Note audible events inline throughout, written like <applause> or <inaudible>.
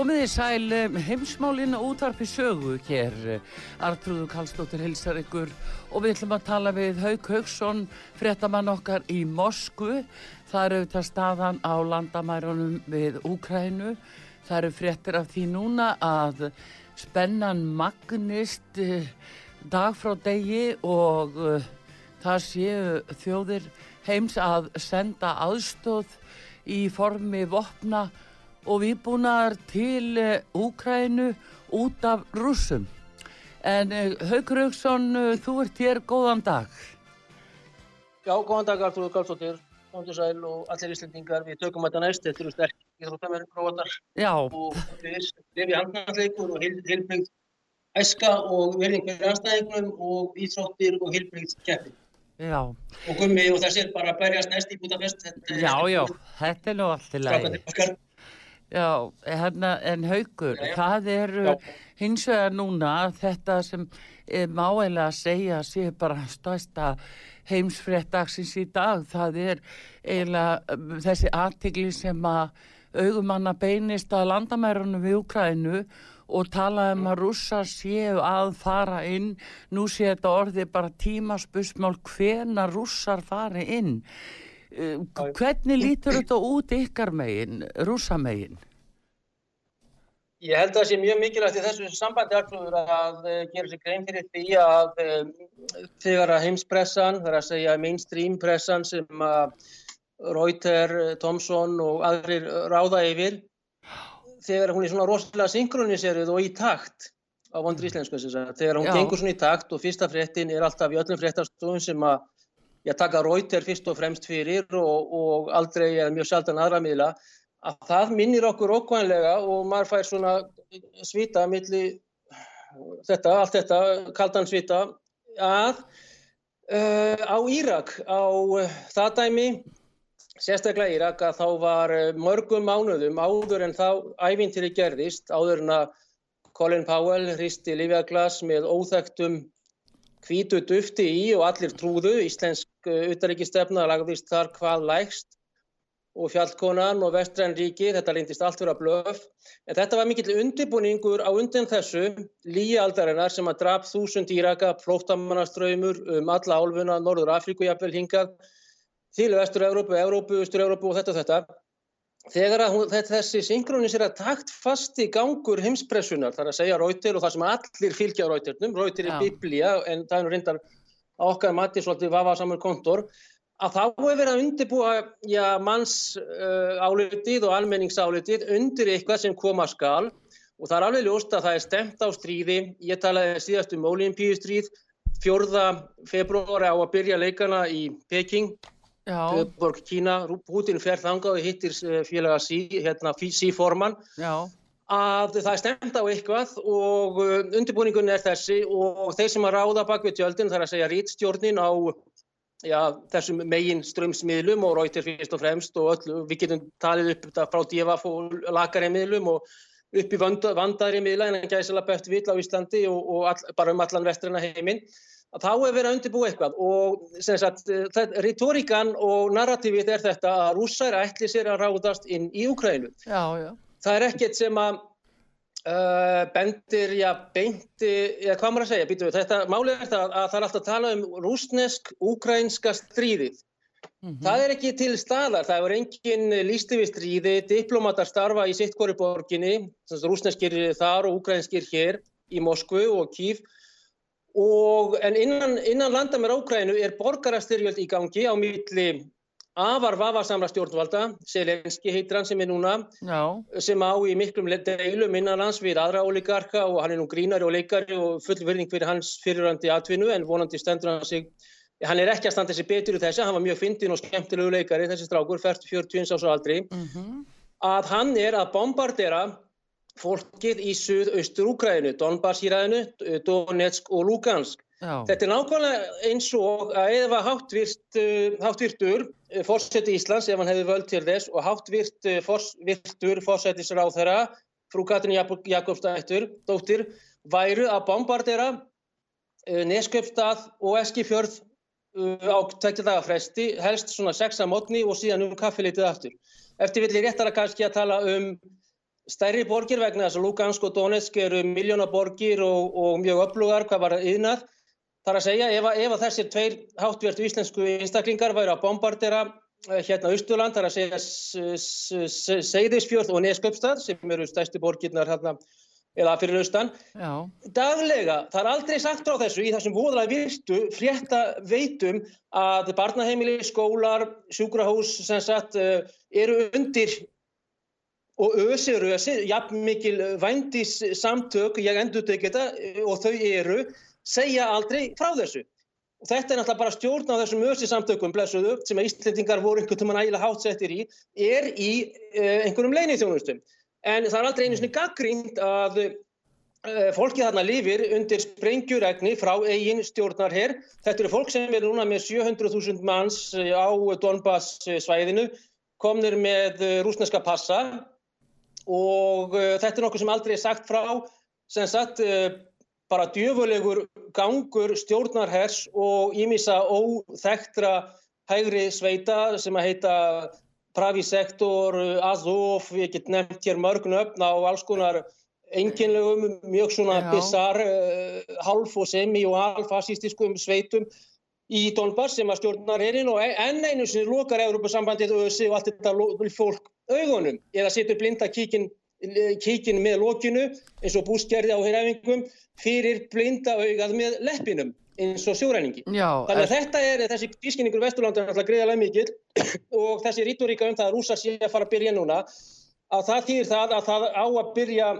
Komið í sæl eh, heimsmálinn útvarpi sögu hér. Artrúðu Kallstóttir hilsar ykkur og við ætlum að tala við Hauk Haugsson, fréttamann okkar í Moskvu. Það eru auðvitað staðan á landamærunum við Úkrænu. Það eru fréttir af því núna að spennan magnist eh, dag frá degi og uh, það séu þjóðir heims að senda aðstóð í formi vopna og viðbúnaðar til Úkrænu út af rúsum. En Haugur Haugsson, þú ert hér, góðan dag. Já, góðan dag Artur Karlsdóttir, Póndur Sæl og allir íslendingar. Við tökum þetta næst, þetta eru sterk íþróttamæri prófatar. Já. Og við erum í handnarleikur og heilbreykt æska og verðing fyrir anstæðingunum og íþróttir og heilbreykt keppin. Já. Og gummi og þessir bara berjast næst í Budapest. Já, já, þetta er nú allt í lagi. Já, hérna, en haugur, já. það eru hins vegar núna þetta sem má eiginlega að segja sé bara stæsta heimsfréttagsins í dag. Það er eiginlega þessi aðtigli sem að augumanna beinist að landamærunum við Ukrænu og tala um að rússar séu að fara inn. Nú sé þetta orðið bara tímaspusmál hvena rússar fari inn. Hvernig lítur þetta út ykkar megin, rúsamegin? Ég held að það sé mjög mikilvægt í þessu sambandi aftlúður að uh, gera sér grein fyrir því að uh, þegar að heimspressan, þar að segja mainstream pressan sem að Reuter, Thomson og aðrir ráða yfir, þegar hún er svona rosalega synkroniserið og í takt á vondur íslensku þess að þegar hún Já. gengur svona í takt og fyrsta fréttin er alltaf í öllum fréttastofun sem að ég taka Reuter fyrst og fremst fyrir og, og aldrei eða mjög sjaldan aðra miðla að það minnir okkur okkvæmlega og maður fær svona svita milli þetta, allt þetta, kaldan svita að uh, á Írak, á uh, það dæmi, sérstaklega Írak að þá var mörgum mánuðum áður en þá ævintyri gerðist, áður en að Colin Powell hristi Lífiaglas með óþægtum hvítu dufti í og allir trúðu, íslensk utaríkistefna lagðist þar hvað lægst og fjallkonan og vestræn ríki, þetta reyndist allt vera blöf, en þetta var mikill undirbúningur á undan þessu líaldarinnar sem að draf þúsund íraka, flóttamannaströymur um alla álfuna, Norður Afríku jafnvel hingað, til Vestur-Európu, Európu, Östur-Európu og þetta og þetta. þegar að hún, þessi synkronis er að takt fasti gangur heimspressunar, þar að segja Rauter og það sem allir fylgja á Rauternum, Rauter er biblía en það er nú reyndar okkar mati svolítið vafa samur kontor, að þá hefur verið að undirbúa já, manns uh, álitið og almenningsálitið undir eitthvað sem koma skal. Og það er alveg ljóst að það er stemt á stríði, ég talaði síðast um olimpíustríð, fjörða februari á að byrja leikana í Peking. Borg Kína, Putin fer þangað og hittir eh, félaga sí, hérna, síforman að það er stemt á eitthvað og eh, undirbúningun er þessi og þeir sem að ráða bak við tjöldin þarf að segja rítstjórnin á já, þessum megin strömsmiðlum og Rauter fyrst og fremst og öll, við getum talið upp þetta frá divaf og lakarið miðlum og upp í vandaðri miðla en gæsala bætt vill á Íslandi og, og all, bara um allan vestrana heiminn að þá er verið að undirbúa eitthvað og sagt, retorikan og narratífið er þetta að rússar ætli sér að ráðast inn í Ukrænu. Já, já. Það er ekkert sem að uh, bendir, já, beinti, já, hvað maður að segja, býtu við, þetta málið er það að það er alltaf að tala um rúsnesk-ukrænska stríðið. Mm -hmm. Það er ekki til staðar, það er engin lísti við stríði, diplomatar starfa í sittkori borginni, rúsneskir þar og ukrænskir hér í Moskvu og Kív Og, en innan, innan landamæra Ókrænu er borgarastyrjöld í gangi á milli afar vafarsamra stjórnvalda, Selenski heitir hann sem er núna, Já. sem á í miklum deilum innanlands við aðra oligarka og hann er nú grínari og leikari og full verðing fyrir hans fyrirrandi atvinnu en vonandi stendur hann sig, hann er ekki að standa sig betur úr þessu, hann var mjög fyndin og skemmtilegu leikari þessi strákur, 40 árs og aldri, mm -hmm. að hann er að bombardera fólkið í suð-austur Úkræðinu, Donbass-hýræðinu, Donetsk og Lugansk. Já. Þetta er nákvæmlega eins og að eða háttvirtur uh, fórseti Íslands ef hann hefði völd til þess og háttvirtur uh, fórsetisráð þeirra, frú Katrin Jakobsdættur, dóttir, væru að bombardera Nesköpstað og Eskifjörð á tekja daga fresti, helst svona sexa mótni og síðan um kaffilitið aftur. Eftir villi réttara kannski að tala um stærri borgir vegna þess að Lugansk og Donetsk eru miljónaborgir og, og mjög öflugar hvað var yðnað. Það er að segja ef, ef að þessir tveir háttvertu íslensku einstaklingar væri að bombardera eh, hérna Ísturland, það er að segja Seyðisfjörð og Nesköpstad sem eru stærsti borgirnar hérna eða fyrir austan. Daglega, það er aldrei sagt frá þessu í þessum voðalega virtu frétta veitum að barnaheimili, skólar, sjúkrahús sem sagt eh, eru undir og ösi rösi, jafn mikil vændis samtök, ég endur þetta þetta og þau eru, segja aldrei frá þessu. Og þetta er náttúrulega bara stjórn á þessum ösi samtökum, blessuðu, sem að Íslandingar voru einhvern veginn ægilega hátsettir í, er í uh, einhverjum leinið þjónustum. En það er aldrei einu svona gaggrínt að uh, fólki þarna lifir undir sprengjuregni frá eigin stjórnarherr. Þetta eru fólk sem er núna með 700.000 manns á Donbass svæðinu, komnir með rúsneska passa og uh, þetta er nokkuð sem aldrei er sagt frá sem sagt bara djöfulegur gangur stjórnarhers og ímissa óþektra hægri sveita sem að heita Pravisektor, Azov, ég get nefnt hér mörgn öfna á alls konar enginlegum, mjög svona bizarr, uh, half og semi og alfasistiskum sveitum í Donbass sem að stjórnar hérinn og enn einu sem lokar Európa-sambandið og þessi og þetta fólk augunum eða setur blinda kíkin, kíkin með lokinu eins og bústgerði á héræfingum fyrir blinda augað með leppinum eins og sjóræningi. Já, Þannig að er... þetta er þessi kískinningur Vesturlanda er alltaf greiðalega mikil og þessi ríturíka um það að rúsa sé að fara að byrja núna að það þýðir það að það á að byrja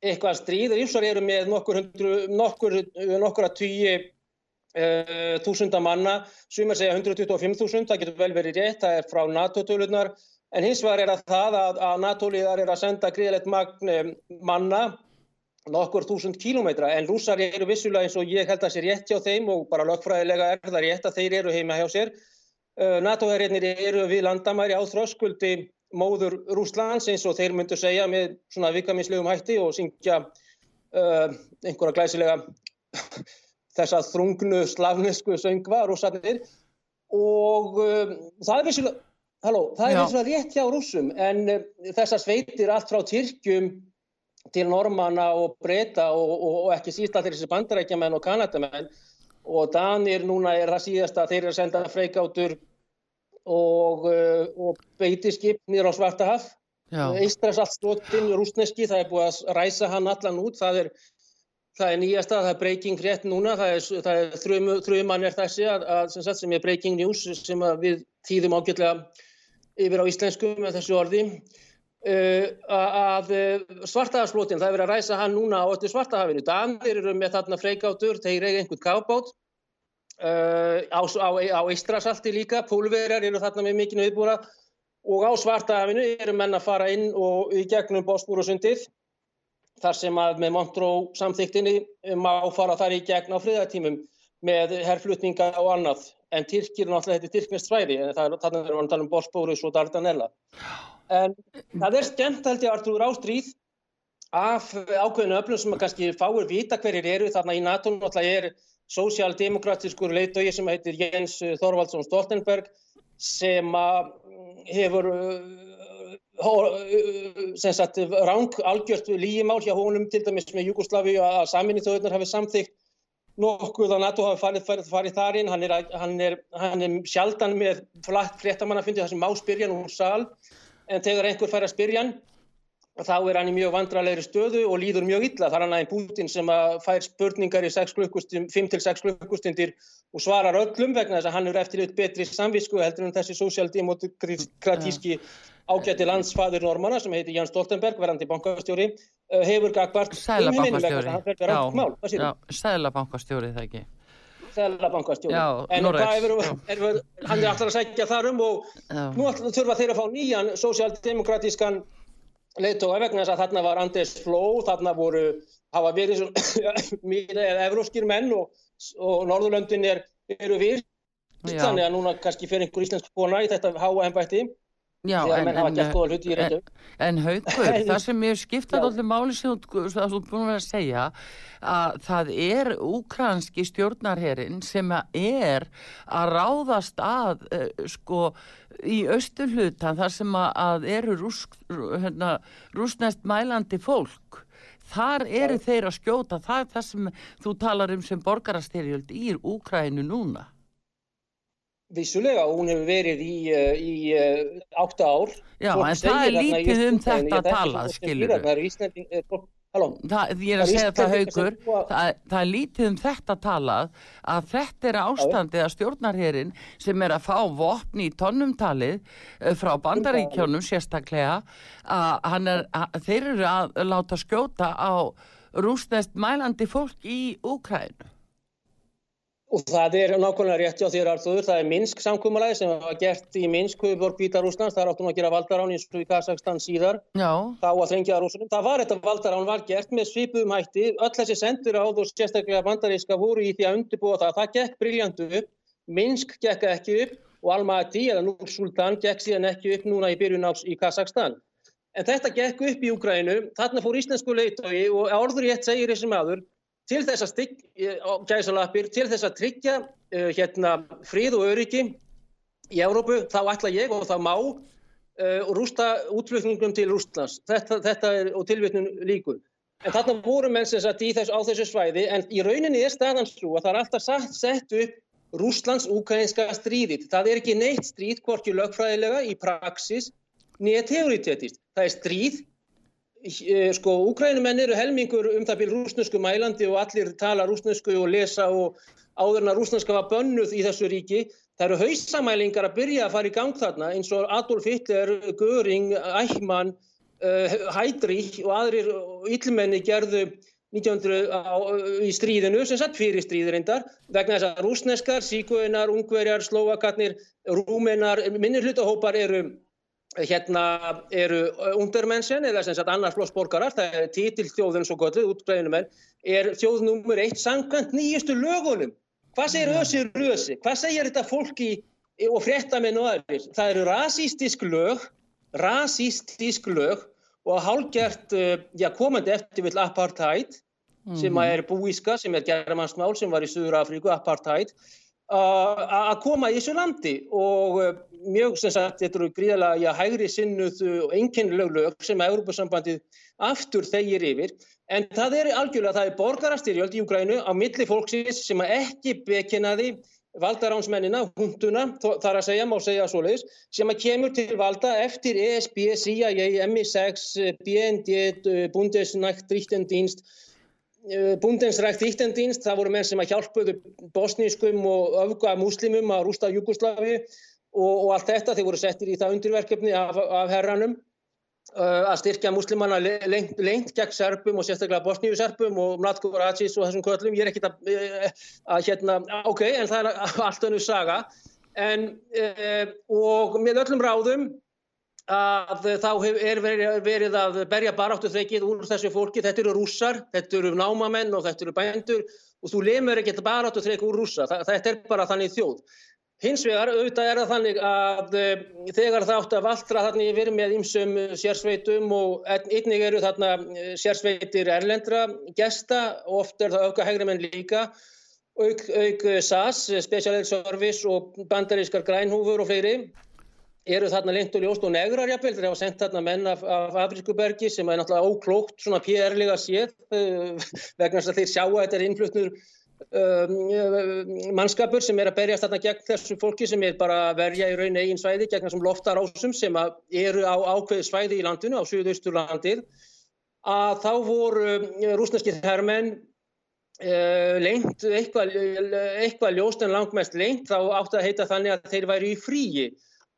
eitthvað stríð. Rússar eru með nokkur, hundru, nokkur, nokkur að tugi uh, þúsunda manna, sumar segja 125.000, það getur vel verið rétt, það er frá NATO-tölunar En hins vegar er að það að, að NATO-líðar er að senda gríðilegt magn eh, manna nokkur þúsund kílómetra en rússar eru vissulega eins og ég held að sé rétt hjá þeim og bara lögfræðilega er það rétt að þeir eru heima hjá sér. Eh, NATO-herriðnir eru við landamæri á þröskuldi móður Rúslands eins og þeir myndu segja með svona vikaminslegum hætti og syngja uh, einhverja glæsilega <laughs> þessa þrungnu slavnesku söngva rússarnir og uh, það er vissulega Halló, það er eins og rétt hjá rúsum en uh, þessar sveitir allt frá Tyrkjum til Normanna og Breta og, og, og ekki síst allir þessi bandarækjamenn og kanadamenn. Og Danir núna er það síðast að þeir eru að senda freikátur og, uh, og beitiskip nýra á Svartahaf. Eistras allt slóttinn rúsneski, það er búið að ræsa hann allan út, það er, það er nýjasta, það er breaking rétt núna, það er, það er þrjum, þrjumann er þessi að, að, sem, sagt, sem er breaking news sem við týðum ágjörlega yfir á íslensku með þessu orði. Uh, að svartahafsflótin, það er verið að ræsa hann núna á öllu svartahafinu. Danir eru með þarna freikáttur, þeir eiga einhvern kábát uh, á, á, á Ístrasalti líka, pólverar eru þarna með mikinu viðbúra og á svartahafinu eru menn að fara inn og í gegnum Bósbúrusundið þar sem að með Montró samþyktinni má fara þar í gegn á friðartímum með herrflutninga og annað en Tyrkir er náttúrulega þetta Tyrkmest svæði, þannig að við erum að tala um Bósbúrus og Dardanella. En það er skemmt held ég Artur ástríð af ákveðinu öflum sem að kannski fáir vita hverjir eru þarna í NATO náttúrulega er sósjaldemokratiskur leiðdögi sem heitir Jens Þorvaldsson Stoltenberg sem að hefur sem sagt ráng algjört lígimál hjá honum til dæmis með Jugosláfi að saminni þauðnar hafi samþygt nokkuð að NATO hafi farið, farið, farið þar inn. Hann er, hann er, hann er sjaldan með flatt fréttamann að fyndi það sem má spyrja nú sál en þegar einhver fær að spyrja hann þá er hann í mjög vandralegri stöðu og líður mjög illa. Það er hann aðeins Putin sem að fær spurningar í 5-6 klukkustundir og svarar öllum vegna þess að hann er eftir eitt betri samvisku heldur en þessi sósjaldemokratíski ágætti landsfaður normana sem heitir Jan Stoltenberg, verðandi bankastjóri, hefur gagvart um fyrir mál. Sælabankastjóri það ekki? Sælabankastjóri. En hvað er, hann er alltaf að segja þarum og Já. nú þurfa þeir að fá nýjan sósjaldemokratískan leittóa vegna þess að þarna var Anders Fló, þarna voru, hafa verið <coughs> mjög evróskir menn og, og Norðurlöndin er, eru við, Já. þannig að núna kannski fer einhver íslensk kona í þetta háa ennbætti. Já, en, en, en, en haugur, <laughs> það sem ég skiptaði allir máli sem þú búin að segja að það er úkranski stjórnarherin sem er að ráðast að uh, sko í austurhlutan þar sem að eru rúsk, hérna, rúsnest mælandi fólk. Þar eru þeir að skjóta. Það er það sem þú talar um sem borgarastyrjöld í Úkrænu núna Vissulega, hún hefur verið í, eh, í uh, átta ár. Já, Fólk en það er lítið um þetta að tala, skilur við. Það er ég er að segja það haugur, það, það er lítið um þetta að tala að þetta er ástandið að stjórnarherin sem er að fá vopni í tónnumtalið eh, frá bandaríkjónum sérstaklega að er, að þeir eru að láta skjóta á rústnest mælandi fólk í Úkrænu. Og það er nákvæmlega rétti á þér Arþúður, það er Minsk samkúmalagi sem var gert í Minsk, Huðborg, Vítarúslands, það er áttum að gera valdarán eins og í Kazakstan síðar, Já. þá að þrengja Rúslanum. Það var þetta valdarán var gert með svipuðum hætti, öll þessi sendur áður sérstaklega bandaríska voru í því að undirbúa það, það gekk briljandu upp, Minsk gekk ekki upp og Almaty eða Núr Sultan gekk síðan ekki upp núna í byrjun áks í Kazakstan. En þetta gekk upp í Ukrænu, þarna fór íslensku leitói og orður ég segir þessum aður, til þess að stygg, til þess að tryggja uh, hérna, fríð og öryggi í Európu, þá ætla ég og það má uh, rústa útflutningum til Rústlands. Þetta, þetta er og tilvittnum líkur. En þarna voru menn sem sagt þess, á þessu svæði, en í rauninni er staðan svo að það er alltaf sett upp Rústlands-Ukrainska stríðið. Það er ekki neitt stríð, hvorki lögfræðilega í praxis, nýja teoritetist. Það er stríð sko, úkrænumenn eru helmingur um það byrj rúsnesku mælandi og allir tala rúsnesku og lesa og áðurna rúsneska var bönnuð í þessu ríki. Það eru hausamælingar að byrja að fara í gang þarna eins og Adolf Hitler, Göring, Eichmann, uh, Heydrich og aðrir yllmenni gerðu 1900 á, í stríðinu sem satt fyrir stríðirindar vegna þess að rúsneskar, síkuinar, ungverjar, slóvakarnir, rúmenar, minnirhlutahópar eru hérna eru undermennsjen eða sem sagt annars flósborgarar, það er títilþjóðun svo gotið, útgræðinu menn, er þjóðnúmur eitt sangkvæmt nýjustu lögunum. Hvað segir össi rösi? Hvað segir þetta fólki og fréttamenn og aðeins? Það eru rasístisk lög, rasístisk lög og hálgjert, já komandi eftir vill apartheid sem mhm. er búíska, sem er germansmál sem var í Suður Afríku, apartheid að koma í þessu landi og eh, mjög sem sagt þetta eru gríðalega hægri sinnuð og einkennilegu lög sem að Európa-sambandið aftur þegir yfir. En það er algjörlega, það er borgarastyrjöld í Ukrænu á milli fólksins sem ekki bekinaði valdaránsmennina, hunduna, þar að segja, má segja svoleiðis, sem að kemur til valda eftir ESB, CIA, MI6, BND, Bundesnachtrichtendienst, Bundesnachtrichtendienst, það voru menn sem að hjálpuðu bosnískum og öfga muslimum að rústa Jugosláfi og, og allt þetta, þeir voru settir í það undirverkefni af, af herranum að styrkja muslimanna lengt, lengt gegn serpum og sérstaklega bosníuserpum og Mlatko Racis og þessum köllum. Ég er ekkit að, að hérna ok, en það er allt önnu saga. En og með öllum ráðum að þá er verið að berja baráttu þekið úr þessu fólki. Þetta eru rússar, þetta eru námamenn og þetta eru bændur og þú lemur ekkert baráttu þekið úr rússa, þetta er bara þannig þjóð. Hins vegar, auðvitað er það þannig að uh, þegar það átt að valtra þarna yfir með ymsum sérsveitum og einnig eru þarna sérsveitir erlendra gesta oft er það auka hægri menn líka, auk, auk SAS, Special Air Service og bandarískar grænhúfur og fleiri, eru þarna lengt og ljóst og negrar jafnvel, þeir hafa sendt þarna menn af, af Afríkubergi sem er náttúrulega óklókt svona PR-lega séð uh, <laughs> vegna þess að þeir sjá að þetta er innflutnur Um, mannskapur sem er að berjast þarna gegn þessu fólki sem er bara að verja í raun eigin svæði gegn þessum loftarásum sem eru á ákveði svæði í landinu, á Suðausturlandið að þá voru rúsneskir herrmenn uh, lengt, eitthvað, eitthvað ljóst en langmest lengt, þá átti að heita þannig að þeir væri í fríi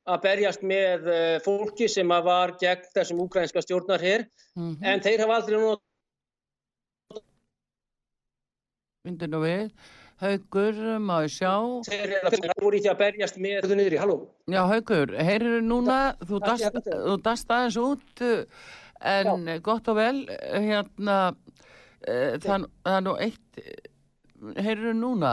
að berjast með fólki sem var gegn þessum ukrainska stjórnar hér, mm -hmm. en þeir hafa aldrei nú myndir nú við. Haugur, ég sjá? Þeir voru því að berjast með halló. Já, Haugur, heyrir núna þú dast, þú dast aðeins út en Já. gott og vel hérna e, það, það er nú eitt heyrir núna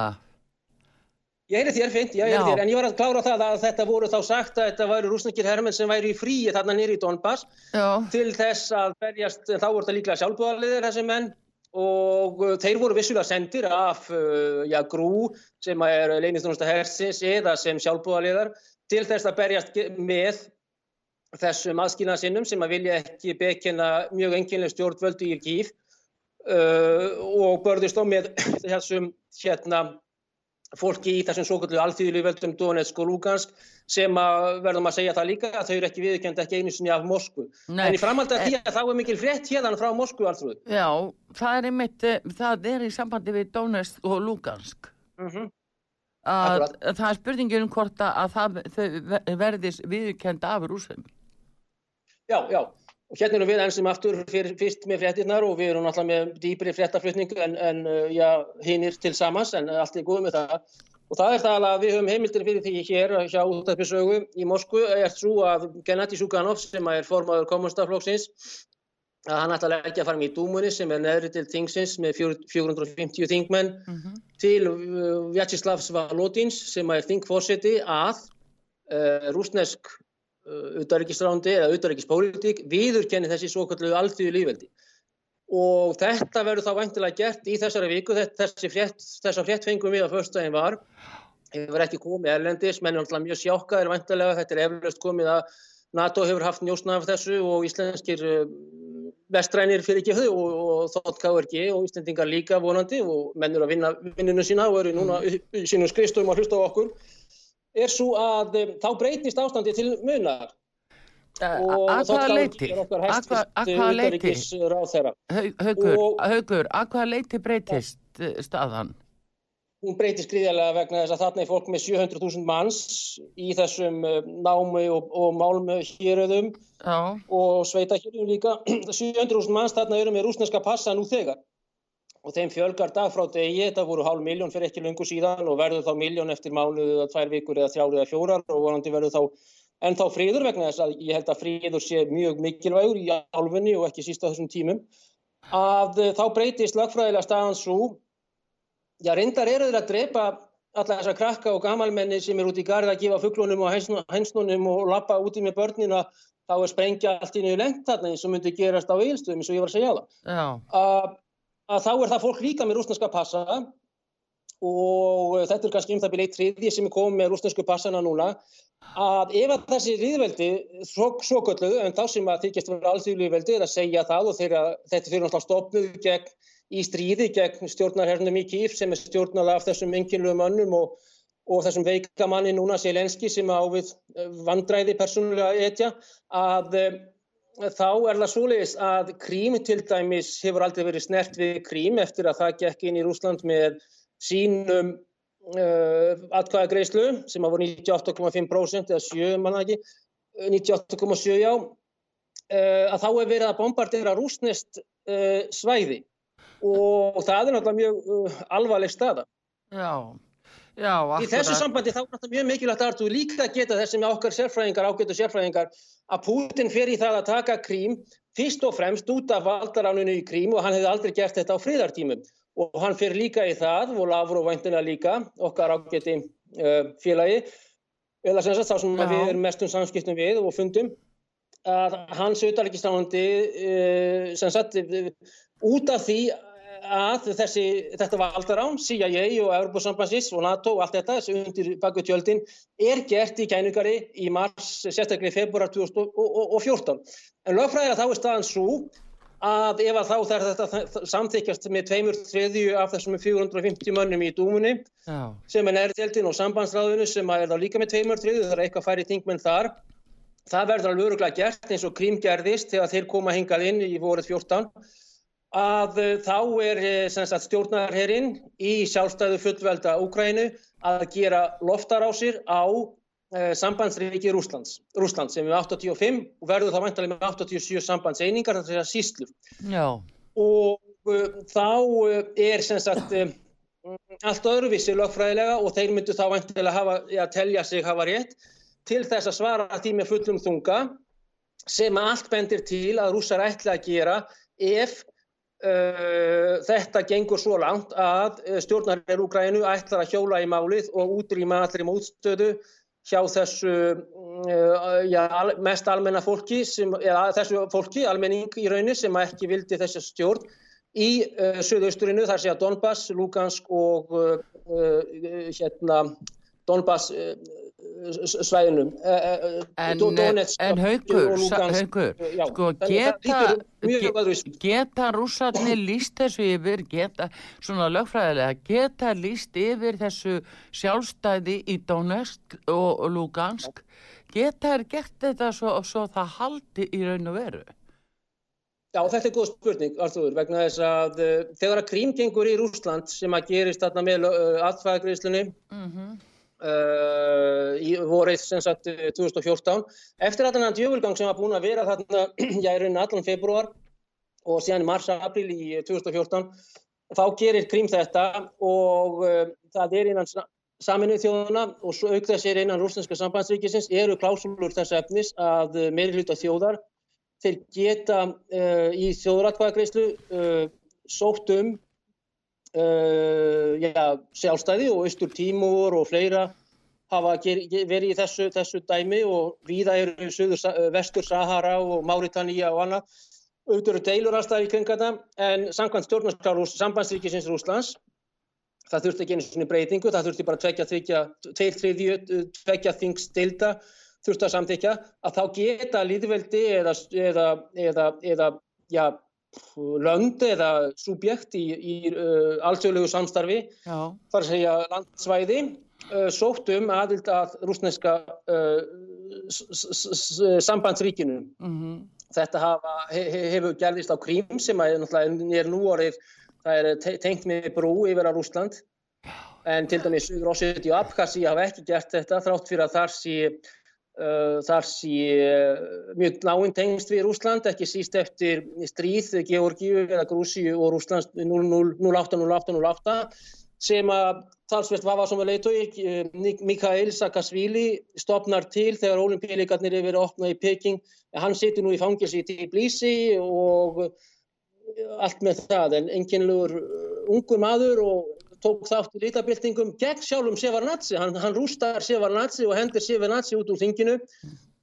Ég heyri þér fint, ég heyri þér, en ég var að klára það að þetta voru þá sagt að þetta væri rúsningir hermenn sem væri í fríi þarna nýri í Donbass já. til þess að berjast, þá voru þetta líklega sjálfbúðarliðir þessi menn og uh, þeir voru vissulega sendir af uh, já, grú sem er leinistjónusta hersins eða sem sjálfbúðaliðar til þess að berjast með þessum aðskilnaðsinnum sem að vilja ekki bekina mjög enginlega stjórnvöldu í kýf uh, og börðist á með <clears throat> þessum hérna fólki í þessum svo kallu alþýðlu völdum Donetsk og Lugansk sem að verðum að segja það líka að þau eru ekki viðkjönd ekki einu sinni af Moskvu. Nei, en í framhald að því að þá er mikil frétt hérna frá Moskvu alltrúð. Já, það er einmitt, eh, það er í sambandi við Donetsk og Lugansk. Mm -hmm. að, að það er spurningin um hvort að það, verðis viðkjönd af rúsum. Já, já. Og hérna erum við ensum aftur fyrir, fyrst með fréttinnar og við erum alltaf með dýpri fréttaflutningu en, en uh, já, hinnir til samans en allt er góð með það. Og það er það að við höfum heimildir fyrir því hér hjá útæfisögu í Moskvu er svo að Gennadi Suganov sem er formadur kommunstaflokksins að hann ætla að leggja fram í dúmunni sem er neðri til tingsins með 450 þingmenn mm -hmm. til uh, Vjatsislavs Valotins sem er þingfórseti að uh, rúsnesk auðarrikisrándi eða auðarrikispólitík viðurkenni þessi svo kallu alþjóðu lífveldi og þetta verður þá vantilega gert í þessari viku. Þessi frétt, þessa frétt fengum við að förstæðin var. Hefur ekki komið erlendis, menn er alltaf mjög vantilega, þetta er eflaust komið að NATO hefur haft njósna af þessu og íslenskir vestrænir fyrir ekki þau og, og þótt KRG og íslendingar líka vonandi og menn eru að vinna vinninu sína og eru núna sínum skrifstum að hlusta á okkur er svo að um, þá breytist ástandi til munar. Og þá er okkar hægt auðvitaðrikis ráð þeirra Haugur, að hvaða leiti breytist. Eh, staðan? Hún breytist gríðilega vegna þess að þarna er fólk með 700.000 manns í þessum námi og, og málmu héröðum og sveita héröðum líka <clears throat> 700.000 manns þarna eru með rúsneska passa nú þegar og þeim fjölgar dag frá degi, þetta voru hálf miljón fyrir ekki lungu síðan og verður þá miljón eftir mánuðu eða tvær vikur eða þrjár eða fjórar og vonandi verður þá ennþá fríður vegna þess að ég held að fríður sé mjög mikilvægur í álfunni og ekki sísta þessum tímum. Að þá breytist lagfræðilega staðan svo já reyndar eru þeir að drepa alla þessa krakka og gamalmenni sem er út í garð að gefa fugglunum og hænsnunum og lappa úti með börnina þá er sprengja allt í nýju lengt þarna eins og myndi gerast á eilstöðum eins og ég var að segja það að þá er það fólk líka með rúsneska passa og þetta er kannski um það byrja eitt triði sem er komið með rúsnesku passana núna að ef að þessi riðveldi svo, gölluðu en þá sem að þykjast vera alþjóðlíðveldi er að segja það og þeirra, þetta fyrir náttúrulega stopnuð gegn í stríði gegn stjórnarhernum í Kíf sem er stjórnað af þessum enginlu mönnum og, og þessum veikamanni núna Selenski sem ávið vandræði persónulega etja að þá er það svoleiðis að Krím til dæmis hefur aldrei verið snert við Krím eftir að það gekk inn í Rúsland með sínum uh, atkvæðagreyslu sem að voru 98,5% eða 7 manna ekki, 98,7 já, uh, að þá er verið að bombardera rúsnest uh, svæði og það er náttúrulega mjög alvarleg staða. Já. Já, í þessu sambandi þá er þetta mjög mikilvægt að þú líka geta þessum okkar sérfræðingar, ágætu sérfræðingar að Putin fer í það að taka krím fyrst og fremst út af valdaránunu í krím og hann hefði aldrei gert þetta á fríðartímum og hann fer líka í það og Lavrov væntina líka, okkar ágæti uh, félagi eða sem sagt þá sem við erum mestum samskiptum við og fundum að hans auðarleikistánandi uh, sem sagt út af því að þessi, þetta valdarán, CIA og Európa-sambansins og NATO og allt þetta, þessi undir baku tjöldin, er gert í kænugari í mars, sérstaklega í februar 2014. En lögfræðilega þá er staðan svo að ef að þá þarf þetta samþykjast með tveimur þriðju af þessum 450 mönnum í dúmunni Já. sem er nærtjöldin og sambandsráðinu sem er þá líka með tveimur þriðju, það er eitthvað færi þingmenn þar. Það verður alveg öruglega gert eins og krím gerðist þegar þeir koma hingað inn í voruð 14 að eh, þá er eh, stjórnarherrin í sjálfstæðu fullvelda Úkrænu að gera loftarásir á eh, sambandsreiki Rúslands, Rúslands sem er 85 og verður þá vantilega með 87 sambandseiningar, þetta er síslu. Já. Og uh, þá er sem sagt um, allt öðruvísi lögfræðilega og þeir myndu þá vantilega hafa, ja, telja sig hafa rétt til þess að svara því með fullum þunga sem allt bendir til að rúsar ætla að gera ef þetta gengur svo langt að uh, stjórnarinn Úgrænu ætlar að hjóla í málið og útrýma allir mótstöðu hjá þessu uh, já, al, mest almenna fólki, sem, eða þessu fólki, almenning í raunni sem ekki vildi þessi stjórn í söðausturinu, þar sé að Donbass, Lugansk og hérna Donbass svæðinum eh, eh, eh, En, en haugur, haugur sko geta geta rússarnir líst þessu yfir geta, svona lögfræðilega geta líst yfir þessu sjálfstæði í Donetsk og Lugansk? Geta er gert þetta svo, svo það haldi í raun og veru? Já, þetta er góð spurning, Artur, vegna þess að uh, þegar að krím gengur í Rúsland sem að gerist þarna með uh, aðfæðagriðslunni mm -hmm. Uh, í vorið sem sagt 2014 eftir að þennan djöfulgang sem var búin að vera þarna <clears throat> já í rauninni allan februar og síðan í mars-april í 2014 þá gerir Krím þetta og uh, það er innan saminuð þjóðuna og svo auk þess er innan rúslandska sambandsríkisins eru klásúlur þess efnis að uh, meiri hluta þjóðar þeir geta uh, í þjóðratkvæðagreyslu uh, sótt um Uh, já, sjálfstæði og austur tímur og fleira hafa verið í þessu, þessu dæmi og víða eru söður, uh, vestur Sahara og Máritania og annað. Auðvitað eru deilur alltaf í kringa það en samkvæmt stjórnarskárus sambandsríkisins Rúslands það þurfti ekki einu svona breytingu, það þurfti bara tvekja þykja, tveir þriðju, tvekja þingstilda þurfti að samþykja að þá geta líðveldi eða, eða, eða, eða já, lönd eða subjekt í, í uh, allsögulegu samstarfi Já. þar að segja landsvæði uh, sótt um aðvild að rúsneska uh, sambandsríkinu mm -hmm. þetta hafa, he, hefur gerðist á Krím sem er, er nú orðið það er tengt með brú yfir á Rúsland en til dæmis Óseti og Abkhasi hafa ekki gert þetta þrátt fyrir að þar sé þar sé uh, mjög náinn tengst við Rúsland, ekki síst eftir stríð Georgíu eða Grúsíu og Rúsland 08-08-08 sem að talsvert var sem að leitói uh, Mikael Saakashvili stopnar til þegar olimpíleikarnir er verið að opna í Peking. Hann situr nú í fangilsi í Tbilisi og allt með það en enginlegur ungur maður og tók þátt í lítabildingum gegn sjálfum Sevarnatsi, hann, hann rústar Sevarnatsi og hendur Sevarnatsi út úr þinginu.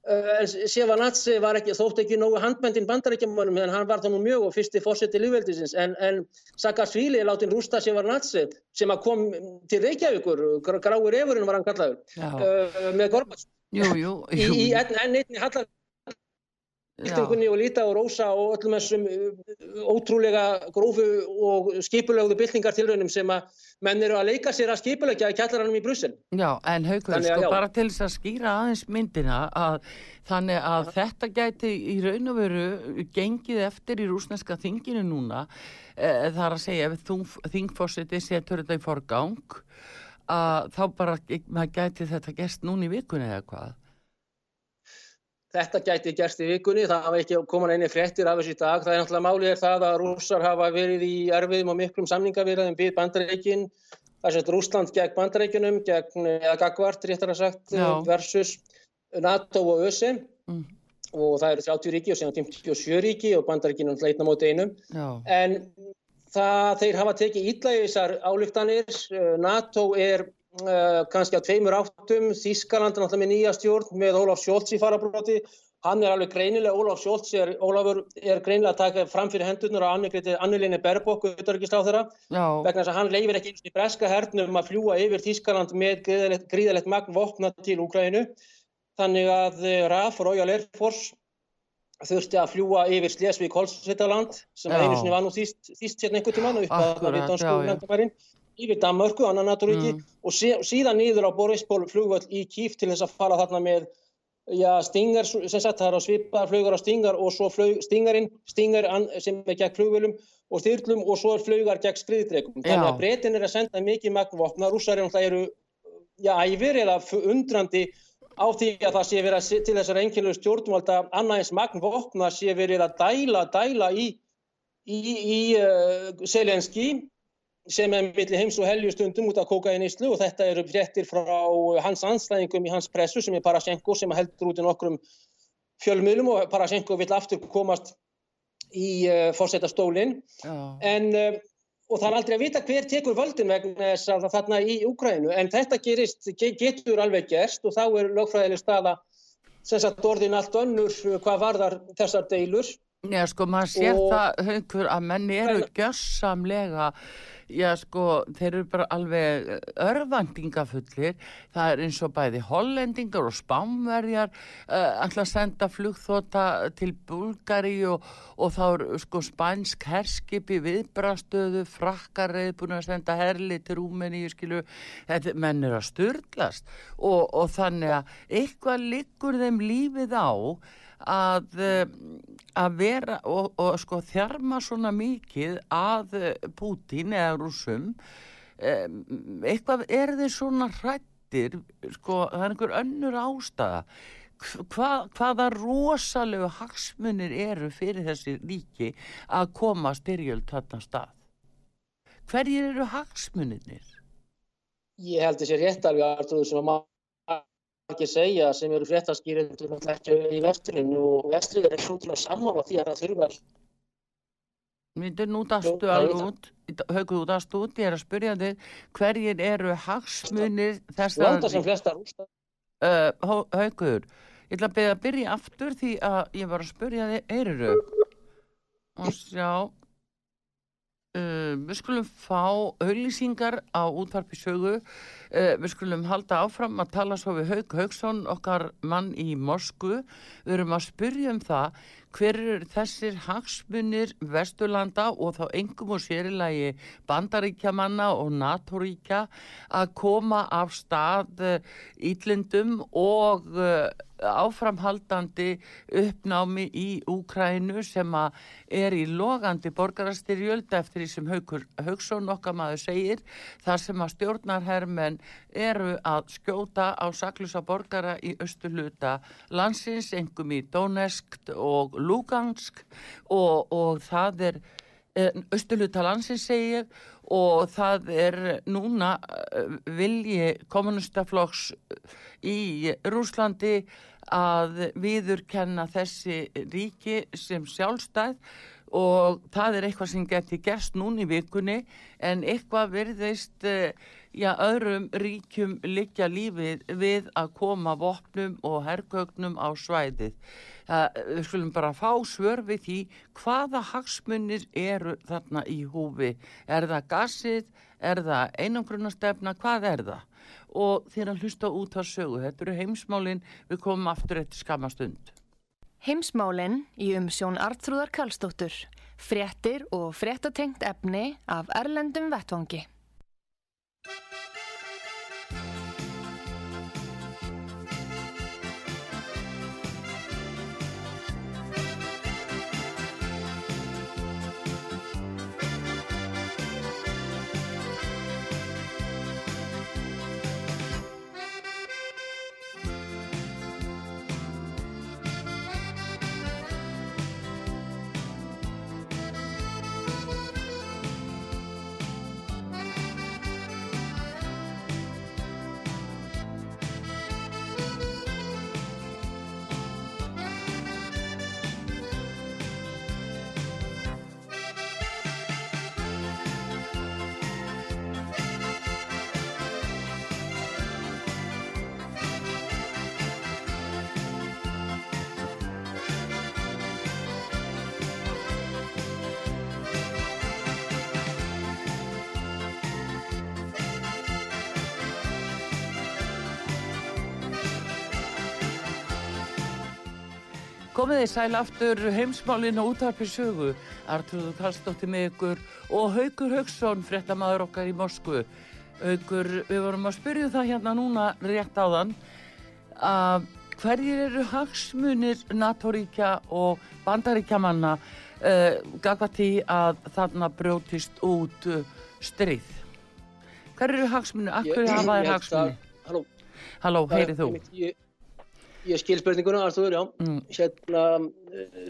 Uh, en Sevarnatsi var ekki, þótt ekki nógu handbendin bandarækjumannum en hann var þá nú mjög og fyrsti fórseti lífveldisins en, en Saakashvili er látin rústa Sevarnatsi sem að kom til Reykjavíkur, gráir efurinn var hann kallaður. Uh, með Gorbats í enn einni hallar byltingunni og líta og rósa og öllum þessum ótrúlega grófu og skipulögðu byltingartilraunum sem að menn eru að leika sér að skipulegja í kjallaranum í Brussel. Já, en haugur, sko, já. bara til þess að skýra aðeins myndina að þannig að þetta gæti í raun og veru gengið eftir í rúsneska þinginu núna e, þar að segja ef þingforsiti setur þetta í forgang að þá bara gæti þetta gerst núna í vikunni eða hvað? Þetta gæti gerst í vikunni, það hafa ekki komin einni fréttir af þessu í dag. Það er náttúrulega málið er það að rússar hafa verið í erfiðum og miklum samningavirðum byggð bandareikin, þess að Rúsland gegn bandareikinum, gegn, eða gagvart réttar að sagt, Já. versus NATO og ÖSE mm. og það eru 30 ríki og síðan 57 ríki og bandareikinum leitna móti einum. Já. En það, þeir hafa tekið ítla í þessar álíktanir, NATO er kannski á tveimur áttum, Þískaland er náttúrulega með nýja stjórn með Ólaf Sjólds í farabróti, hann er alveg greinilega, Ólaf Sjólds er, Ólafur er greinilega að taka fram fyrir hendurnar á Annilinni Berbók, vegna þess að hann leifir ekki og í breska hernum að fljúa yfir Þískaland með gríðalegt, gríðalegt magn vopna til Úkrænu, þannig að uh, RAF, Royal Air Force, þurfti að fljúa yfir Slesvík-Holsvitaland sem einu sinni var nú þýst sérna einhver tíma upp að dansku landamærin yfir Danmörku, annan naturíki mm. og sí, síðan nýður á Borispól flugvöld í Kíf til þess að fara þarna með já, stingar, sem sagt það er á svipaðar flugar á stingar og svo flug, stingarinn, stingar sem er gegn flugvölum og þyrlum og svo er flugar gegn skriðdregum. Þannig að breytin er að senda mikið magnvopna, rússarinn það eru já, æfir eða undrandi á því að það sé verið að til þessar engilu stjórnvalda annaðins magnvopna sé verið að dæla, dæla í, í, í uh, Selenski sem er millir heims og helju stundum út af kokainistlu og þetta eru fréttir frá hans anstæðingum í hans pressu sem er Parashenko sem heldur út í nokkrum fjölmiðlum og Parashenko vill aftur komast í uh, fórsetastólinn en uh, og það er aldrei að vita hver tekur völdin vegna þess að þarna í Úkrænu en þetta gerist, getur alveg gerst og þá er lögfræðileg staða sem sagt orðin allt önnur hvað varðar þessar deilur. Já sko maður sér og, það höngur að menni eru gjössamlega já sko, þeir eru bara alveg eh, örvandingafullir það er eins og bæði hollendingar og spámverjar uh, alltaf að senda flugþóta til Bulgari og, og þá er sko spænsk herskipi viðbrastöðu, frakkarreið búin að senda herli til Rúmeni skilu, þetta menn er að styrlast og, og þannig að eitthvað liggur þeim lífið á að, eh, að vera og, og sko þjarma svona mikið að Pútín eða rúsum eitthvað er þeir svona hrættir sko það er einhver önnur ástæða Hva, hvaða rosalegu hagsmunir eru fyrir þessi ríki að koma styrjöld þarna stað hverjir eru hagsmunirnir? Ég held þessi rétt alveg að sem að ekki segja sem eru fréttaskýrindur í vesturinn og vesturinn er svona saman á því að það þurfa Myndur nú dastu alveg út höguðu dastu út, ég er að spyrja þig hverjir eru hagsmunir þess að uh, höguður ég ætla að byrja að byrja aftur því að ég var að spyrja þig, eiriru og sjá. Uh, við skulum fá auðlýsingar á útvarpi sögu við skulum halda áfram að tala svo við Haug Haugsson okkar mann í Moskvu. Við erum að spyrja um það hver er þessir hagsmunir Vesturlanda og þá engum og sérilagi bandaríkjamanna og NATO-ríkja að koma af stað íllindum og uh, áframhaldandi uppnámi í Úkrænu sem er í logandi borgarastyrjöld eftir því sem Haugsson okkar maður segir þar sem að stjórnarhermen eru að skjóta á saklusa borgara í östuluta landsins, engum í Donetsk og Lugansk. Og, og það er östuluta eh, landsins segir og það er núna eh, vilji kommunistaflokks í Rúslandi að viðurkenna þessi ríki sem sjálfstæð. Og það er eitthvað sem geti gerst núni í vikunni en eitthvað verðist eh, já, öðrum ríkjum liggja lífið við að koma vopnum og herrgögnum á svæðið. Það, við skulum bara fá svör við því hvaða hagsmunir eru þarna í húfi. Er það gassið? Er það einangrunastefna? Hvað er það? Og þér að hlusta út á sögu. Þetta eru heimsmálinn. Við komum aftur eftir skamastund. Heimsmálinn í umsjón Artrúðar Karlsdóttur. Fréttir og fréttatengt efni af Erlendum Vettvangi. Komið þið sæl aftur heimsmálinn og útarpi sögu. Artrúður Karlsdóttir með ykkur og Haugur Haugsson, frettamæður okkar í Moskvu. Haugur, við vorum að spyrja um það hérna núna rétt áðan að hverjir eru hagsmunir NATO-ríkja og bandaríkjamanna uh, gagva tí að þarna brjótist út uh, stríð? Hverjir eru hagsmunir? Akkur hafa þær hagsmunir? Halló. Halló, heyrið þú? Ég, Ég skil spurninguna, Artur, já. Mm. Hérna,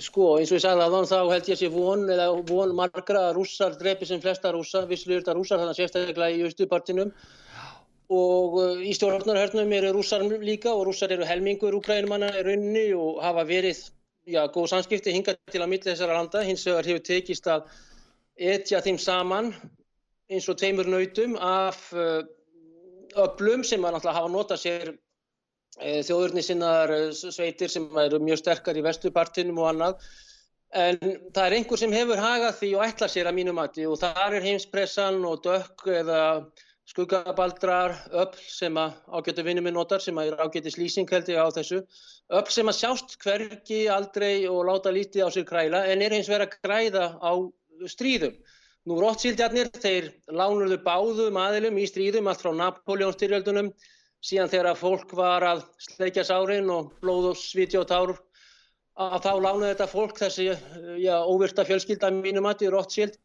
sko, eins og ég sagði að þann þá held ég sé von, eða von margra rússar drepi sem flesta rússa, visslu þetta rússar þannig að sérstaklega í austupartinum og uh, í stjórnarhörnum eru rússar líka og rússar eru helmingur úkrænumanna í rauninni og hafa verið, já, góð samskipti hingað til að milla þessara landa, hins vegar hefur tekist að etja þeim saman eins og tveimur nautum af uh, öllum sem að náttúrulega hafa notað sér Eh, þjóðurni sinnaðar eh, sveitir sem eru mjög sterkar í vestupartinum og annað en það er einhver sem hefur hagað því og ætla sér að mínu mati og þar er heimspressan og dökk eða skuggabaldrar, öll sem að ágættu vinnuminn notar sem að er ágættis lýsing held ég á þessu, öll sem að sjást hvergi aldrei og láta lítið á sér kræla en er eins verið að græða á stríðum. Nú Rothschildjarnir, þeir lánuðu báðum aðilum í stríðum allt frá Napoleonstyrjöldunum síðan þegar fólk var að sleikja sárin og blóð og sviti og tár að þá lánaði þetta fólk þessi já, óvirta fjölskylda mínum að í Rothschild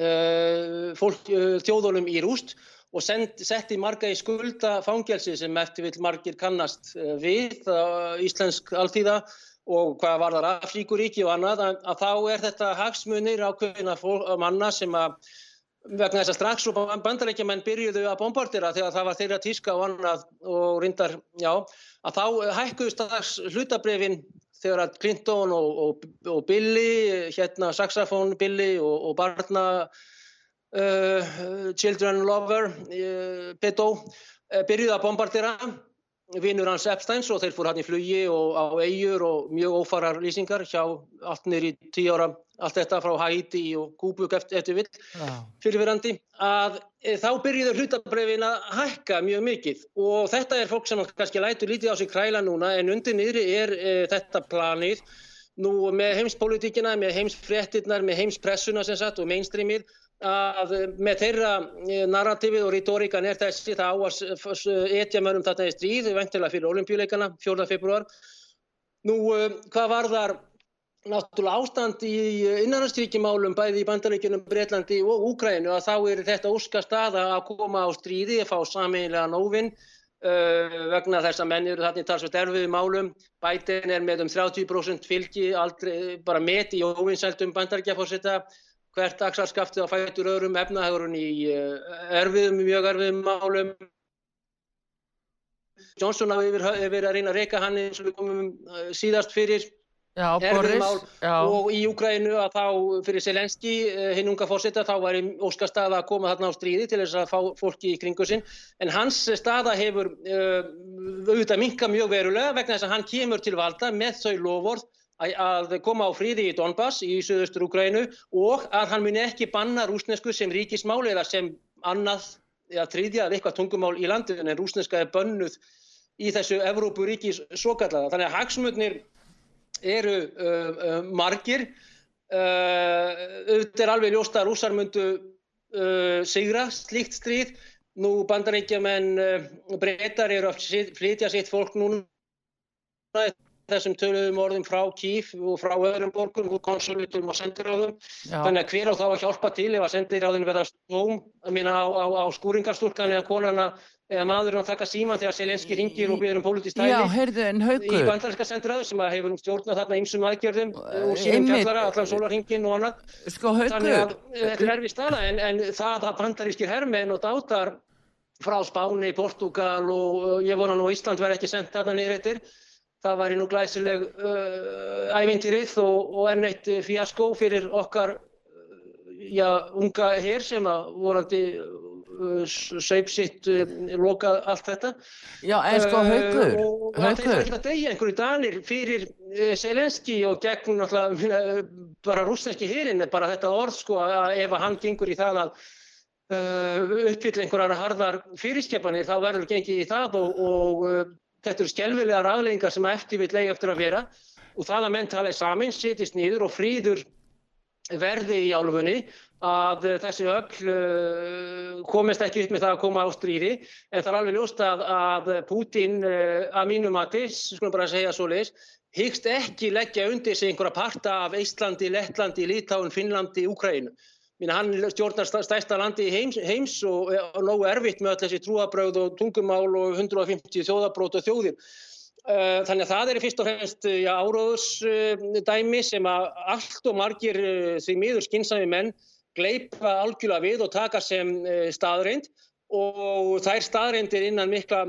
uh, fólk uh, þjóðunum í rúst og send, setti marga í skulda fangelsi sem eftir vil margir kannast við íslensk alþýða og hvað var þar Afríkuríki og annað að, að þá er þetta hagsmunir ákveðina manna sem að vegna þess að strax og bandarækjumenn byrjuðu að bombardera þegar það var þeirra tíska og annað og reyndar, já, að þá hækkuðu strax hlutabrefin þegar að Clinton og, og, og Billy, hérna saxofón Billy og, og barna uh, Children Lover, uh, Beto, uh, byrjuðu að bombardera vinnur hans Epsteins og þeir fór hann í flugi og á eigur og mjög ófarar lýsingar hjá allt nýri tíu ára, allt þetta frá Haiti og Kúbuk eftir, eftir vill wow. fyrirverandi, að e, þá byrjuður hlutabrefin að hækka mjög mikið og þetta er fólk sem kannski lætur lítið á sig kræla núna en undir niðri er e, þetta planið nú með heimspolítikina, með heimsfrettinnar, með heimspressuna sem sagt og mainstreamið að með þeirra eh, narratífið og retorikan er þessi það á að etja mörgum þarna í stríð veintilega fyrir olimpíuleikana 4. februar nú eh, hvað var þar náttúrulega ástand í innanastríkjumálum bæði í bandaríkjunum Breitlandi og Úkrænu að þá er þetta óska staða að koma á stríði að fá sameinlega nóvinn vegna þess að menn eru þarna í talsveit erfiðu málum bætin er með um 30% fylgi aldrei bara met í óvinsældum bandaríkjafórsetta hvert axarskaftið á fætur öðrum efnahagurinn í eh, erfiðum, mjög erfiðum málum. Johnson hafi verið að reyna að reyka hann eins og við komum eh, síðast fyrir já, Boris, mál já. og í Úgrænu að þá fyrir Selenski, eh, hinn unga fórsetta, þá var óska staða að koma þarna á stríði til þess að fá fólki í kringu sinn en hans staða hefur uh, auðvitað minka mjög verulega vegna þess að hann kemur til valda með þau lofórð að koma á fríði í Donbass í söðustur Úgrænu og að hann muni ekki banna rúsnesku sem ríkismál eða sem annað eða tríðja eða eitthvað tungumál í landinu en rúsneska er bönnuð í þessu Evrópuríkis svo kallaða. Þannig að hagsmutnir eru uh, uh, margir. Auðvitað er alveg ljóst að rússar myndu sigra slíkt stríð. Nú bandaríkjaman breytar eru að flytja sitt fólk núna þessum töluðum orðum frá Kíf og frá öðrum borgum, konsulitum og sendiráðum. Já. Þannig að hver á þá að hjálpa til ef að sendiráðin verða stóm á, á, á skúringarstúrkan eða konarna eða maðurinn að taka síman þegar Selenski ringir og byrjum pólitist tæli í bandarinska sendiráðu sem hefur stjórnað þarna ymsum aðgjörðum og síðan fjallara, allan sólarringin og annað. Sko, Þannig að þetta er erfið stala en, en það að bandarískir herrmenn og dátar frá Spáni, Portugal og ég vona nú Ísland verði ekki sendt þarna niður eittir það var nú glæsileg uh, ævintýrið og, og enn eitt fjaskó fyrir okkar uh, já, unga hér sem að vorandi uh, saup sitt uh, lokað allt þetta. Já, en sko haugur og það er að degja einhverju danir fyrir Selenski og gegn náttúrulega <laughs> bara rúsneski hérinn bara þetta orð sko að ef hann gengur í það að uppfylla einhverjar harðar fyrirskepanir þá verður gengið í það og, og Þetta eru skjálfilega rafleggingar sem eftir vil leiði eftir að vera og það að menn tala saman, setjast nýður og fríður verði í álfunni að þessi öll uh, komist ekki upp með það að koma á stríði en það er alveg ljóst að, að Putin uh, að mínum að þess, skulum bara segja svo leiðis, hyggst ekki leggja undir sig einhverja parta af Íslandi, Lettlandi, Lítáin, Finnlandi, Úkrænu. Minna, hann stjórnar stærsta landi heims, heims og, og nógu erfitt með öll þessi trúabröð og tungumál og 150 þjóðabrót og þjóðir. Uh, þannig að það er fyrst og fremst uh, áróðusdæmi sem að allt og margir því miður skynsami menn gleipa algjörlega við og taka sem staðreind og þær staðreindir innan mikla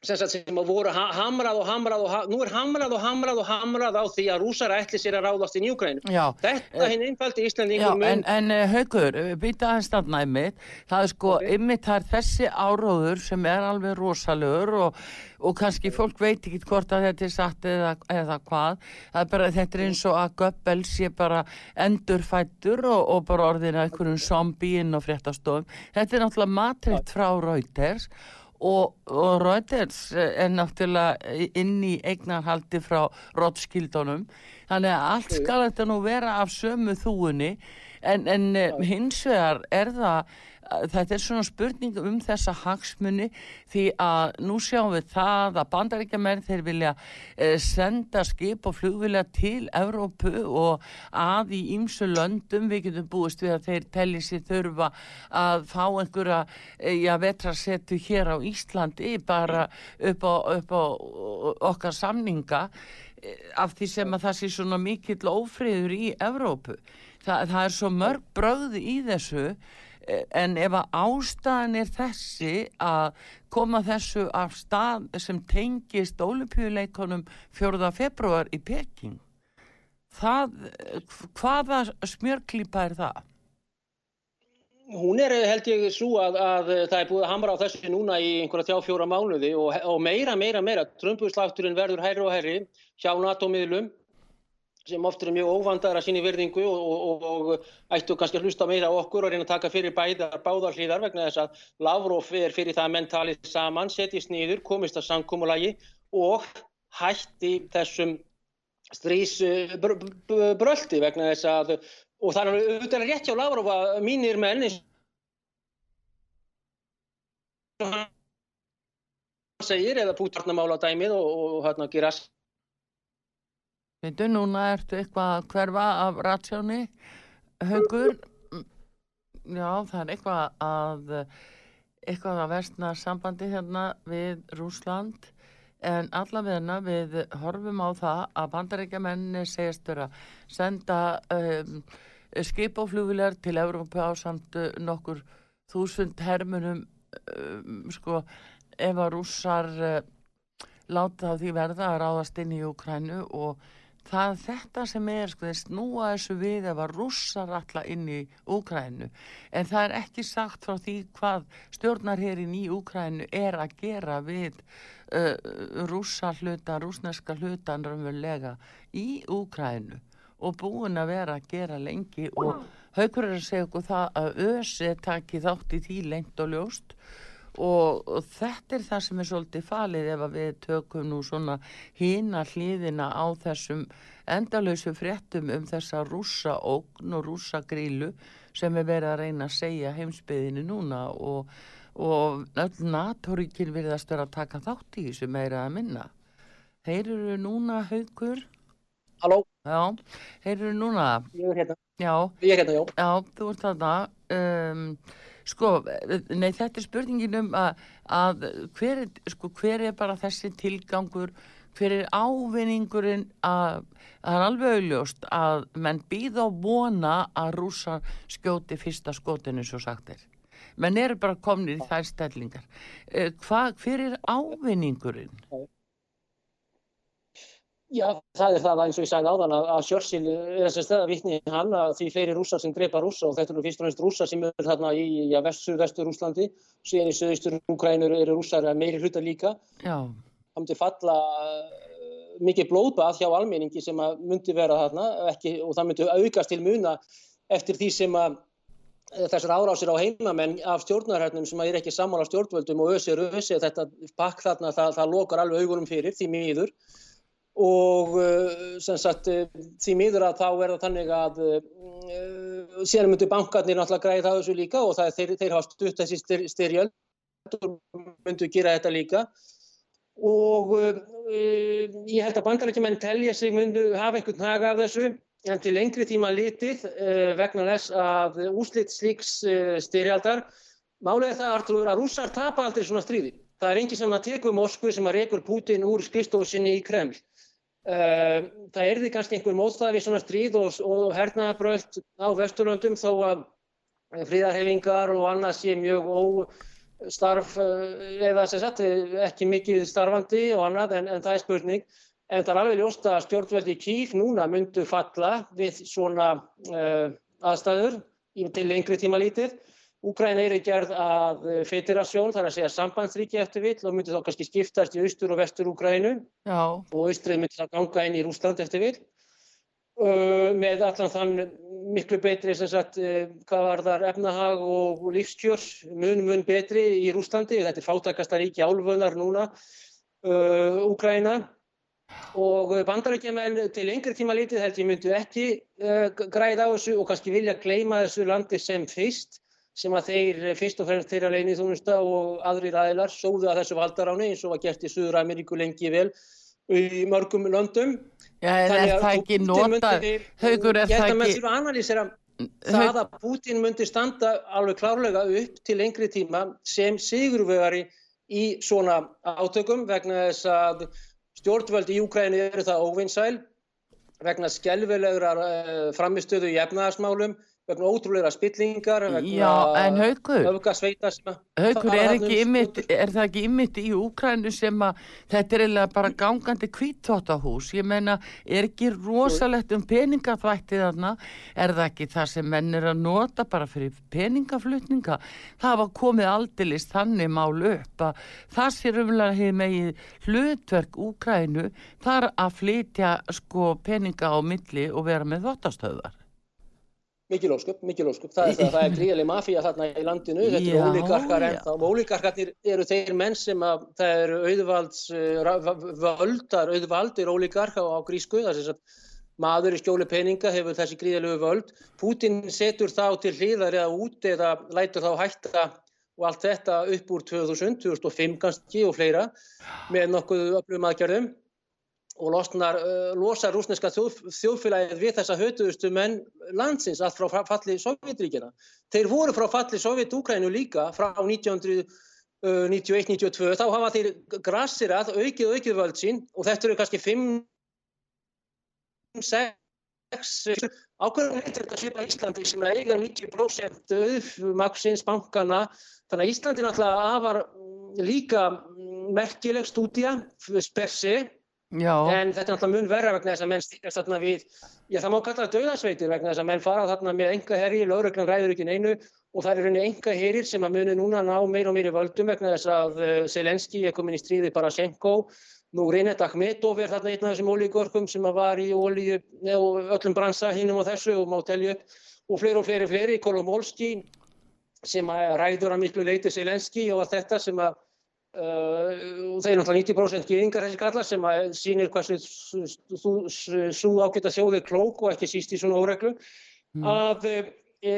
sem að voru hamrað og hamrað og hamrað, nú er hamrað og hamrað og hamrað á því að rúsar ætli sér að ráðast í Nýjúkrænu. Þetta hinn einfaldi Íslandingum. En, en uh, Haugur, eh, býta aðeins þarna ymmit, það er sko okay. ymmit það er þessi áróður sem er alveg rosalögur og, og kannski fólk veit ekki hvort að þetta er satt eða, eða hvað, það er bara þetta er eins og að Göbbels sé bara endurfættur og, og bara orðina einhverjum zombíinn og fréttastofum. Þetta er náttúrulega matriðt frá Reuters og og, og Reuters er náttúrulega inn í eignarhaldi frá Rothschildunum. Þannig að allt skal þetta nú vera af sömu þúunni en, en hins vegar er það þetta er svona spurning um þessa hagsmunni því að nú sjáum við það að bandaríkjaman þeir vilja eh, senda skip og flugvilja til Evrópu og að í ýmsu löndum við getum búist við að þeir telli sér þurfa að fá einhverja eh, ja, vetrasettu hér á Íslandi bara upp á, upp á okkar samninga eh, af því sem að það sé svona mikill ófriður í Evrópu. Þa, það er svo mörg bröði í þessu en ef að ástæðan er þessi að koma þessu af stað sem tengist ólupjuleikonum 4. februar í Peking það, hvaða smjörklýpa er það? Hún er held ég svo að, að það er búið að hamra á þessu núna í einhverja þjá fjóra mánuði og, og meira, meira, meira Trumpuslagturinn verður hærri og hærri hjá NATO-miðlum sem oft eru mjög óvandar að síni virðingu og, og, og ættu kannski að hlusta meira á okkur og reyna að taka fyrir bæðar, báðar hlýðar vegna þess að Lavrov er fyrir það að menn talið saman, setjist nýður, komist að samkómulagi og hætti þessum strísbröldi vegna þess að, og það er auðvitað rétt hjá Lavrov að mínir menn segir eða pútarnamála dæmið og, og hérna gera Veitu, núna ertu eitthvað að hverfa af ratsjóni, haugur. Já, það er eitthvað að, eitthvað að versna sambandi hérna við Rúsland en allavegna við horfum á það að bandarækja menni segist vera að senda um, skip og flugvilar til Európa á samt uh, nokkur þúsund hermunum um, sko ef að rússar uh, láta því verða að ráðast inn í Ukrænu og það þetta sem er sko, snúa þessu við að rússar alla inn í Úkrænu en það er ekki sagt frá því hvað stjórnarherin í Úkrænu er að gera við uh, rússa hluta, rúsneska hlutan raunverulega í Úkrænu og búin að vera að gera lengi. Og haugur er að segja okkur það að ösi takki þátt í því lengt og ljóst og, og þetta er það sem er svolítið falið ef við tökum nú svona hína hlýðina á þessum endalösu fréttum um þessa rúsa ógn og rúsa grílu sem er verið að reyna að segja heimsbyðinu núna og, og NATO-ríkir virðast vera að taka þátt í þessu meira að minna. Þeir eru núna haugur? Halló? Já, þeir eru núna. Ég er hérna. Já. Ég er hérna, já. Já, þú ert þarna. Um, sko, nei þetta er spurningin um að, að hver, er, sko, hver er bara þessi tilgangur, hver er ávinningurinn að það er alveg auðljóst að menn býða og vona að rúsa skjóti fyrsta skotinu svo sagt er. Menn eru bara komnir í þær stellingar. Hva, hver er ávinningurinn? Já, það er það eins og ég sagði áðan að, að Sjörsil er þess að stæða vittni hann að því fleiri rússar sem greipa rússa og þetta eru fyrst og næst rússar sem eru þarna í ja, vestu, vestur Rúslandi síðan í söðustur Úkrænur eru rússar meiri hluta líka. Já. Það myndi falla uh, mikið blóðbað hjá almenningi sem myndi vera þarna ekki, og það myndi aukast til muna eftir því sem að uh, þessar árásir á heimamenn af stjórnarhörnum sem er ekki sammála stjórnvöldum og ösir ösir þetta pakk þarna það, það lokar alveg augunum fyrir því miður og sem sagt því miður að þá er það þannig að uh, síðan myndu bankarnir náttúrulega græði það þessu líka og það er þeir, þeir hafa stutt þessi styr, styrjöld og myndu gera þetta líka. Og uh, ég held að bandarækjumenn telja sig myndu hafa einhvern haga af þessu en til lengri tíma litið uh, vegna þess að úslitt slíks styrjaldar er það Artur, að rússar tapa aldrei svona stríði. Það er enginn sem að teku Moskvu sem að rekur Putin úr skristofusinni í Kreml. Uh, það er því kannski einhver mótstað við svona stríð og, og hernaðabröld á vesturlöndum þó að fríðarhefingar og annað sé mjög óstarf uh, eða sagt, ekki mikið starfandi og annað en, en það er spurning. En það er alveg ljóst að stjórnveldi kýf núna myndu falla við svona uh, aðstæður til lengri tíma lítið Úgræna eru gerð að federasjón, þar að segja sambandsríki eftir vill og myndi þá kannski skiptast í austur og vestur Úgrænu og austrið myndi þá ganga inn í Rúsland eftir vill. Uh, með allan þann miklu betri sem sagt, uh, hvað var þar efnahag og lífskjörs mun mun betri í Rúslandi, þetta er fátakasta ríki álföðnar núna uh, Úgræna og bandarækjumenn til lengri tíma lítið held ég myndu ekki græða á þessu og kannski vilja gleyma þessu landi sem fyrst sem að þeir fyrst og fremst þeirra leini þjónusta og aðrir aðilar sóðu að þessu valdaráni eins og var gert í Suður Ameríku lengi vel í mörgum löndum. Já, en er það ekki notað? Haugur, er það ekki... Ég að maður þurfa að analýsera það að Putin myndi standa alveg klárlega upp til lengri tíma sem sigurvegari í svona átökum vegna þess að stjórnvöld í Úkræni eru það óvinnsæl vegna skelvilegur framistöðu í efnaðarsmálum vegna ótrúlega spillingar en Haugur sem Haugur, er, ymmit, er það ekki ymmit í Úkrænu sem að þetta er eiginlega bara gangandi kvíttóttahús ég meina, er ekki rosalegt um peningafætti þarna? Er það ekki það sem menn er að nota bara fyrir peningaflutninga? Það var komið aldilist þannig mál upp að það sé umlega hefur megið hlutverk Úkrænu þar að flytja sko peninga á milli og vera með þóttastöðar Mikil ósköp, mikil ósköp. Það er það, það er gríðileg mafíja þarna í landinu, þetta eru ólíkarkar en þá ólíkarkarnir eru þeir menn sem að það eru auðvalds, völdar, auðvaldir ólíkarka á grísku, það er þess að maður í skjóli peninga hefur þessi gríðilegu völd. Putin setur þá til hlýðar eða út eða lætur þá hætta og allt þetta upp úr 2000, 2005 kannski og fleira með nokkuð öflugum aðgerðum og losnar, losar rúsneska þjóð, þjóðfélagið við þessa hötuðustu menn landsins allt frá falli Sovjetríkina. Þeir voru frá falli Sovjet-Úkrænu líka frá 1991-92, þá hafa þeir grassirað aukið aukið völd sín og þetta eru kannski 5, 6, ákveðum heitir þetta svipa Íslandi sem eiga 90% auðmaksins bankana, þannig að Íslandi náttúrulega afar líka merkileg stúdía, spersi, Já. en þetta er náttúrulega mun verra vegna þess að menn stýrast þarna við, já það má kalla það döðarsveitir vegna þess að menn fara þarna með enga herri, lögreglan ræður ekki neinu og það er rauninni enga herrir sem að muni núna ná meir og meiri völdum vegna þess að Selenski er komin í stríði Barashenko, nú Reinet Akhmetov er þarna einn af þessum ólíkorkum sem að var í ólíu og öllum bransa hinnum og þessu og má telja upp og fleiri og fleiri fleiri, Kolomolski sem ræður að miklu leiti Selenski og allt þetta sem að Uh, þeir eru náttúrulega 90% geðingar þessi kalla sem sýnir hvað svo ágætt að sjóði klók og ekki síst í svona óreglu mm. að e,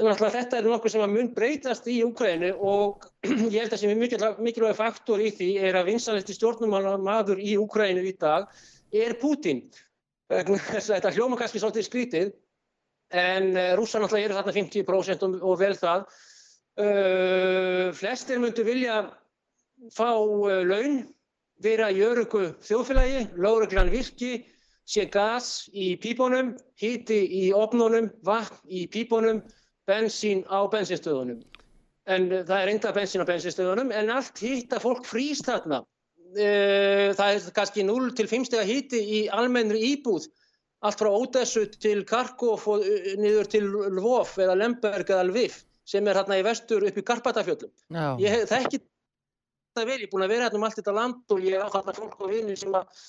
náttúrulega þetta er nokkuð sem að mun breytast í Ukraínu og <clears throat> ég held að sem er mikilvæg faktor í því er að vinsanleiti stjórnum maður í Ukraínu í dag er Putin þetta hljóma kannski svolítið skrítið en rúsa náttúrulega eru þarna 50% og, og vel það Uh, flestir myndu vilja fá uh, laun, vera í örugu þjóðfélagi, láreglan virki, sé gas í pípunum, híti í opnunum, vatn í pípunum, bensín á bensinstöðunum. En uh, það er enda bensín á bensinstöðunum, en allt hýtta fólk frýst þarna. Það er kannski 0 til 5 steg að hýti í almennri íbúð, allt frá Ódessu til Karkov og niður til Lvov eða Lemberg eða Lviv sem er hérna í vestur upp í Karpatafjöllum. Ég þekki þetta vel, ég er búin að vera hérna um allt þetta land og ég á hérna fólk og vinni sem að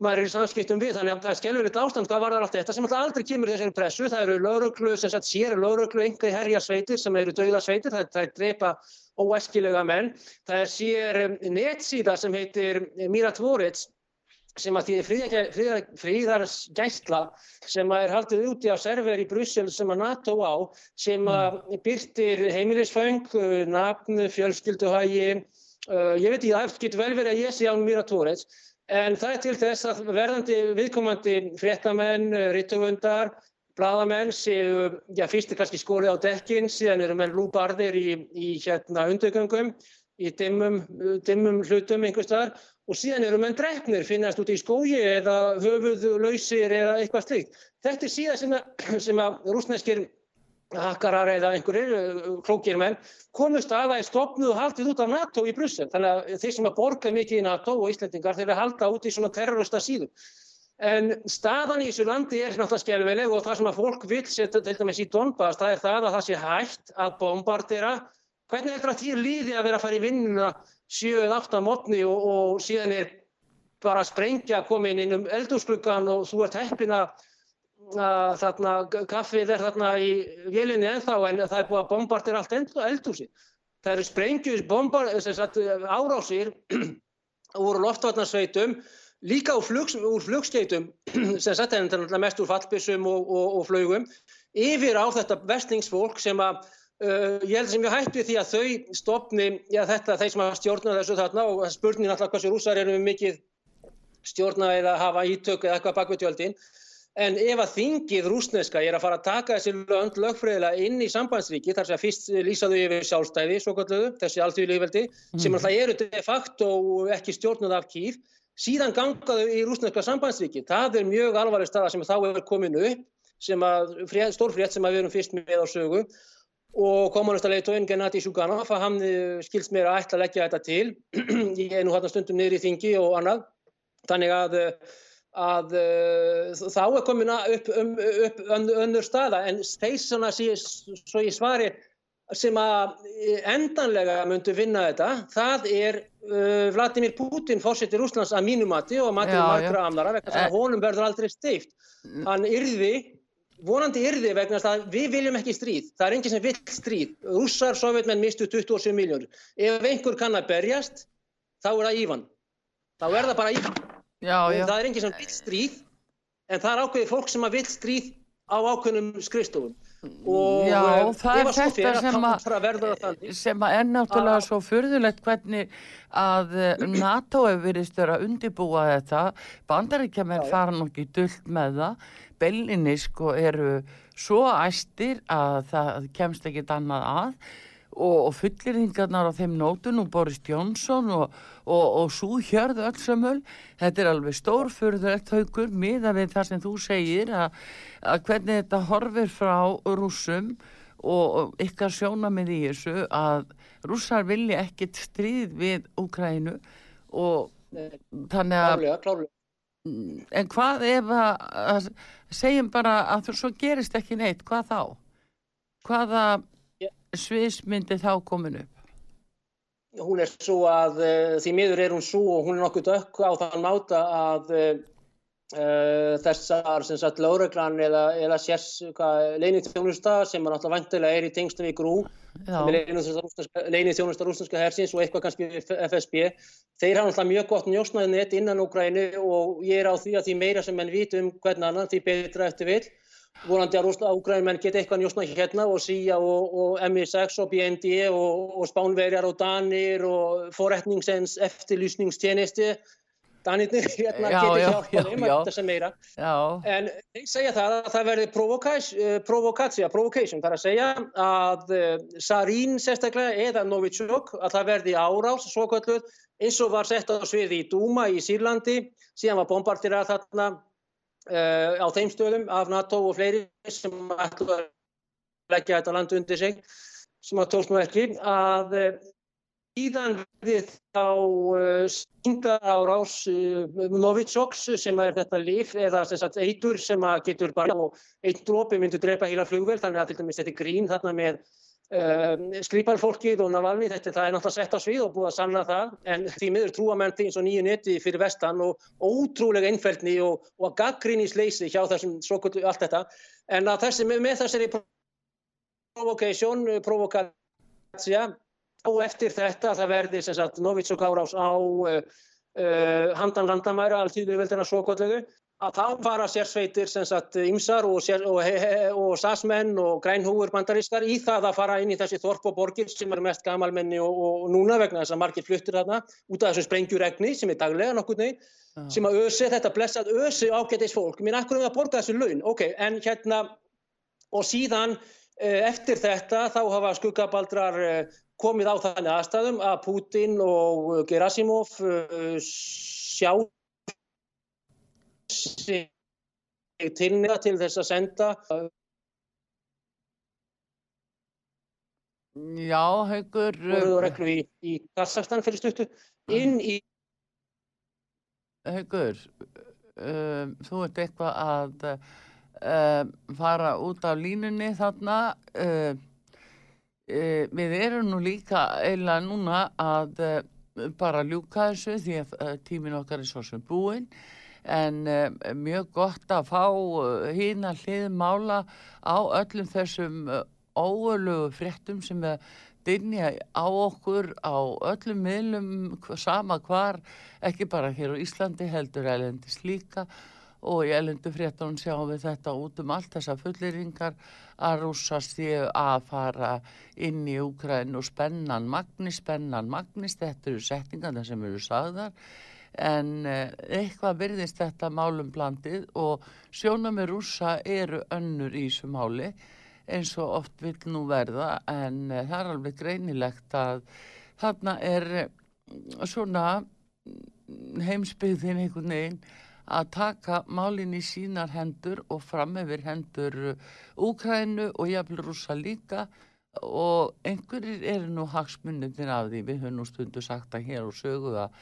maður er í samskiptum við, þannig að það er skellurinn ástand hvað var það allt þetta sem alltaf aldrei kemur þessari pressu, það eru lauruglu, sem sagt sér lauruglu, enga í herja sveitir sem eru dauða sveitir, það, það er drepa óeskilega menn, það er sér netsíða sem heitir Miratvorits sem að því fríðarsgæsla sem að er haldið úti á server í Brussel sem að NATO á sem að mm. byrtir heimilisföng, uh, nafn, fjölskylduhægi, uh, ég veit ekki það getur vel verið að ég sé án Miratórens en það er til þess að verðandi viðkomandi fréttamenn, uh, rittöfundar, bladamenn séu, já fyrst er kannski skólið á dekkin, síðan eru menn lúbarðir í, í hérna undögöngum í dimmum, dimmum hlutum einhver staðar og síðan eru menn drefnir, finnast út í skógi eða höfuðlausir eða eitthvað slikt. Þetta er síðan sem að, <clears throat> sem að rúsneskir hakkarar eða einhverjir klókir menn komust að það er stopnuð og haldið út af NATO í Brussel. Þannig að þeir sem að borga mikið í NATO og Íslandingar þeir að halda út í svona terrorista síðum. En staðan í þessu landi er náttúrulega skjálfileg og það sem að fólk vil setja til dæmis í Donbass, það er það að það sé hægt að bombardera. Hvernig er þetta til líði að vera að fara í vinnuna 7-8 mótni og, og síðan er bara sprengja komin inn um eldúsklukkan og þú ert heppin að þarna kaffið er þarna í vélinni ennþá en það er búið að bombardir allt eldúsi. Það eru sprengjus árásir <clears throat> úr loftvarnarsveitum líka flugs, úr flugskeitum <clears throat> sem sett er mest úr fallbissum og, og, og flögum yfir á þetta vestlingsfólk sem að Uh, ég held sem ég hætti við því að þau stopni, já þetta, þeir sem hafa stjórnað þessu þarna og spurningin alltaf hversu rúsar eru mikið stjórnað eða hafa ítök eða eitthvað bakveittjöldin en ef að þingið rúsneska er að fara að taka þessi lönd lögfræðilega inn í sambandsríki þar sem fyrst lýsaðu yfir sjálfstæði svo kalluðu, þessi alltíðulegveldi mm. sem alltaf eru de facto ekki stjórnað af kýr, síðan gangaðu í rúsneska sambandsríki, það er mjög alvarleg staða sem þá er komin upp sem að stórfrétt sem að við erum fyrst með á sögu og kommunistaleittóinn Gennadi Sjuganov hann eh, skilst mér að ætla að leggja þetta til. <clears throat> Ég er nú hérna stundum niður í þingi og annað. Þannig að, að eh, þá er komin upp, um, upp önnur staða. En þeir svona svo í svari sem að endanlega myndu vinna þetta það er uh, Vladimir Putin fórsettir Úslands að mínumati og mati margra amnara þannig að honum verður aldrei steift hann yrði vonandi yrði vegna að við viljum ekki stríð. Það er enginn sem vill stríð. Rússar, sovjetmenn mistu 27 miljónur. Ef einhver kann að berjast, þá er það Ívan. Þá er það bara Ívan. Já, já. Það er enginn sem vill stríð, en það er ákveðið fólk sem að vill stríð á ákveðnum skrifstofum. Og já, það er þetta sem að, sem að er náttúrulega svo fyrðulegt hvernig að eh, NATO hefur verið störa að undibúa þetta. Bandaríkja með fara nokkið dullt með það. Bellinni sko eru svo æstir að það kemst ekkit annað að og, fullirðingarnar á þeim nótun og Boris Jónsson og, og, og svo hjörðu öll samöl þetta er alveg stórfurðulegt haugur miða við það sem þú segir að, að hvernig þetta horfir frá rúsum og ykkar sjónamið í þessu að rússar vilja ekkit stríð við Úkrænu og þannig að klálega, klálega. en hvað ef að segjum bara að þú svo gerist ekki neitt, hvað þá? Hvaða yeah. sviðsmyndi þá komin upp? Hún er svo að uh, því miður er hún svo og hún er nokkuð dökk á þann máta að uh, þessar sem sagt láreglan eða, eða sérs leinið þjónusta sem er náttúrulega vantilega er í tengstum í grú leinið þjónusta rúsneska hersins og eitthvað kannski FSB þeir hafa náttúrulega mjög gott njósnaðið nett innan Úgræni og ég er á því að því meira sem menn vit um hvern annan því betra eftir vil volandi að Úgrænumenn geta eitthvað njósnað hérna og síja og, og MI6 og BND og, og spánverjar og danir og forretningsens eftirlýsningstjenesti Danirnir <laughs> hérna já, getur hjálpað þeim að þetta sem meira. Já. en þeir segja það að það verði provokatsja, uh, provocation þar að segja að uh, Sarín sérstaklega eða Novichok að það verði árás svo kvölduð eins og var sett á sviði í Dúma í Sýrlandi. Síðan var bombardirað þarna á þeim stöðum af NATO og fleiri sem ætlu að leggja þetta land undir sig sem að nú ekki að Íðan við þá uh, synga á rás Novichokks sem er þetta lif eða sagt, eitur sem getur bara og eitt drópi myndur drepa heila flugvel þannig að þetta er grín þarna með uh, skriparfólkið og Navalny þetta það er náttúrulega sett á svið og búið að sanna það en því miður trúamenn því eins og nýju neti fyrir vestan og ótrúlega einfældni og, og gaggrínisleysi hjá þessum svokullu allt þetta. En að þessi, með þessari provocation, provokatsja og eftir þetta það verði sem sagt Novitsok árás á uh, uh, handan landamæra alltíðurveldina svokollegu að þá fara sérsveitir sem sagt ymsar og, og, og sasmenn og grænhúur bandarískar í það að fara inn í þessi þorp og borgir sem er mest gamalmenni og, og núna vegna þess að margir fluttir þarna út af þessum sprengjuregni sem er daglega nokkur ney uh. sem að ösi þetta blessað ösi ágætis fólk minn akkur um að borga þessu laun ok, en hérna og síðan uh, eftir þetta þá hafa skuggabaldrar uh, komið á þannig aðstæðum að Putin og Gerasimov uh, sjá sig tilniða til þess að senda. Já, haugur uh, í, í Kazakstan fyrir stuttu. Inn í Haugur um, þú ert eitthvað að um, fara út af línunni þarna. Um, e, við erum nú líka eiginlega núna að e, bara ljúka þessu því að e, tímin okkar er svo sem búinn en e, mjög gott að fá hín að hlið mála á öllum þessum óölugu fréttum sem er dynja á okkur á öllum miðlum sama hvar, ekki bara hér á Íslandi heldur elendis líka. Og í elendu fréttunum sjáum við þetta út um allt þessar fulleringar að rúsast ég að fara inn í Úkræn og spennan magni, spennan magnis, þetta eru setningarna sem eru sagðar en eh, eitthvað virðist þetta málum blandið og sjóna með rúsa eru önnur í þessu máli eins og oft vil nú verða. En eh, það er alveg greinilegt að þarna er eh, svona heimsbyggðin einhvern veginn að taka málinn í sínar hendur og fram yfir hendur Úkrænu og jafnvel rúsa líka. Og einhverjir eru nú hagsmunnitin af því. Við höfum nú stundu sagt að hér og sögu að,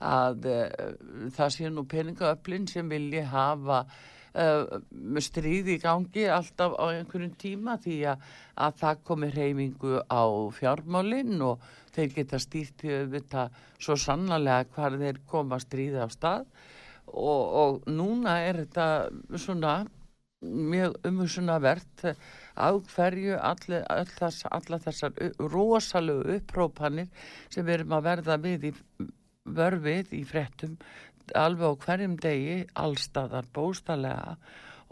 að uh, það sé nú peningaöflin sem vilji hafa uh, stríði í gangi alltaf á einhverjum tíma því að, að það komi reymingu á fjármálinn og þeir geta stýrt þetta svo sannlega hvar þeir koma stríði á stað. Og, og núna er þetta svona mjög umhersunavert á hverju allir, all þess, allar þessar rosalegu upprópanir sem erum að verða við í vörfið í frettum alveg á hverjum degi allstaðar bóstalega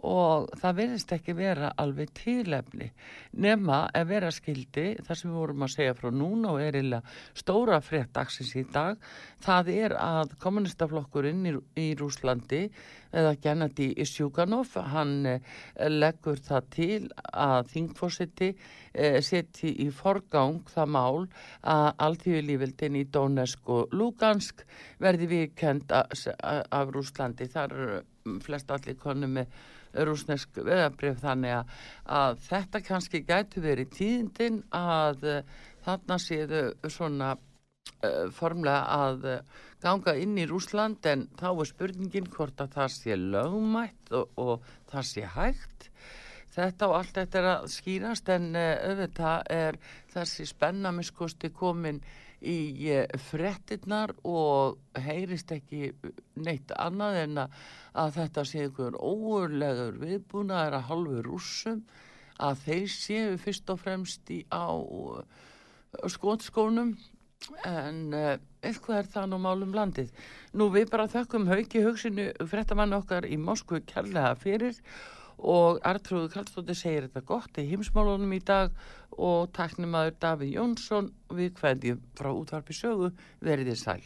og það verðist ekki vera alveg tílefni nema að vera skildi þar sem við vorum að segja frá núna og er illa stóra fréttaksins í dag það er að kommunistaflokkurinn í, í Rúslandi eða Gennadi Sjúkanov hann eh, leggur það til að þingfósiti eh, seti í forgang það mál að alltíðulífildin í Donetsk og Lugansk verði viðkend af Rúslandi þar flest allir konum með rúsnesk veðabrif þannig að, að þetta kannski gætu verið tíðindin að uh, þarna séðu svona uh, formlega að uh, ganga inn í Rúsland en þá er spurningin hvort að það sé lögumætt og, og það sé hægt. Þetta og allt þetta er að skýrast en auðvitað er þessi spennamiskusti komin í eh, frettinnar og heyrist ekki neitt annað en að þetta sé einhver óurlegur viðbúnaðar að halvu rússum að þeir séu fyrst og fremst í á skotskónum en uh, eitthvað er það nú málum landið. Nú við bara þökkum hauki hugsinu frettamann okkar í Moskvu kærlega fyrir og Artrúður Kallstóttir segir þetta gott í himsmálunum í dag og taknum aður Davíð Jónsson við hverjum frá útvarpi sögu verið þér sæl.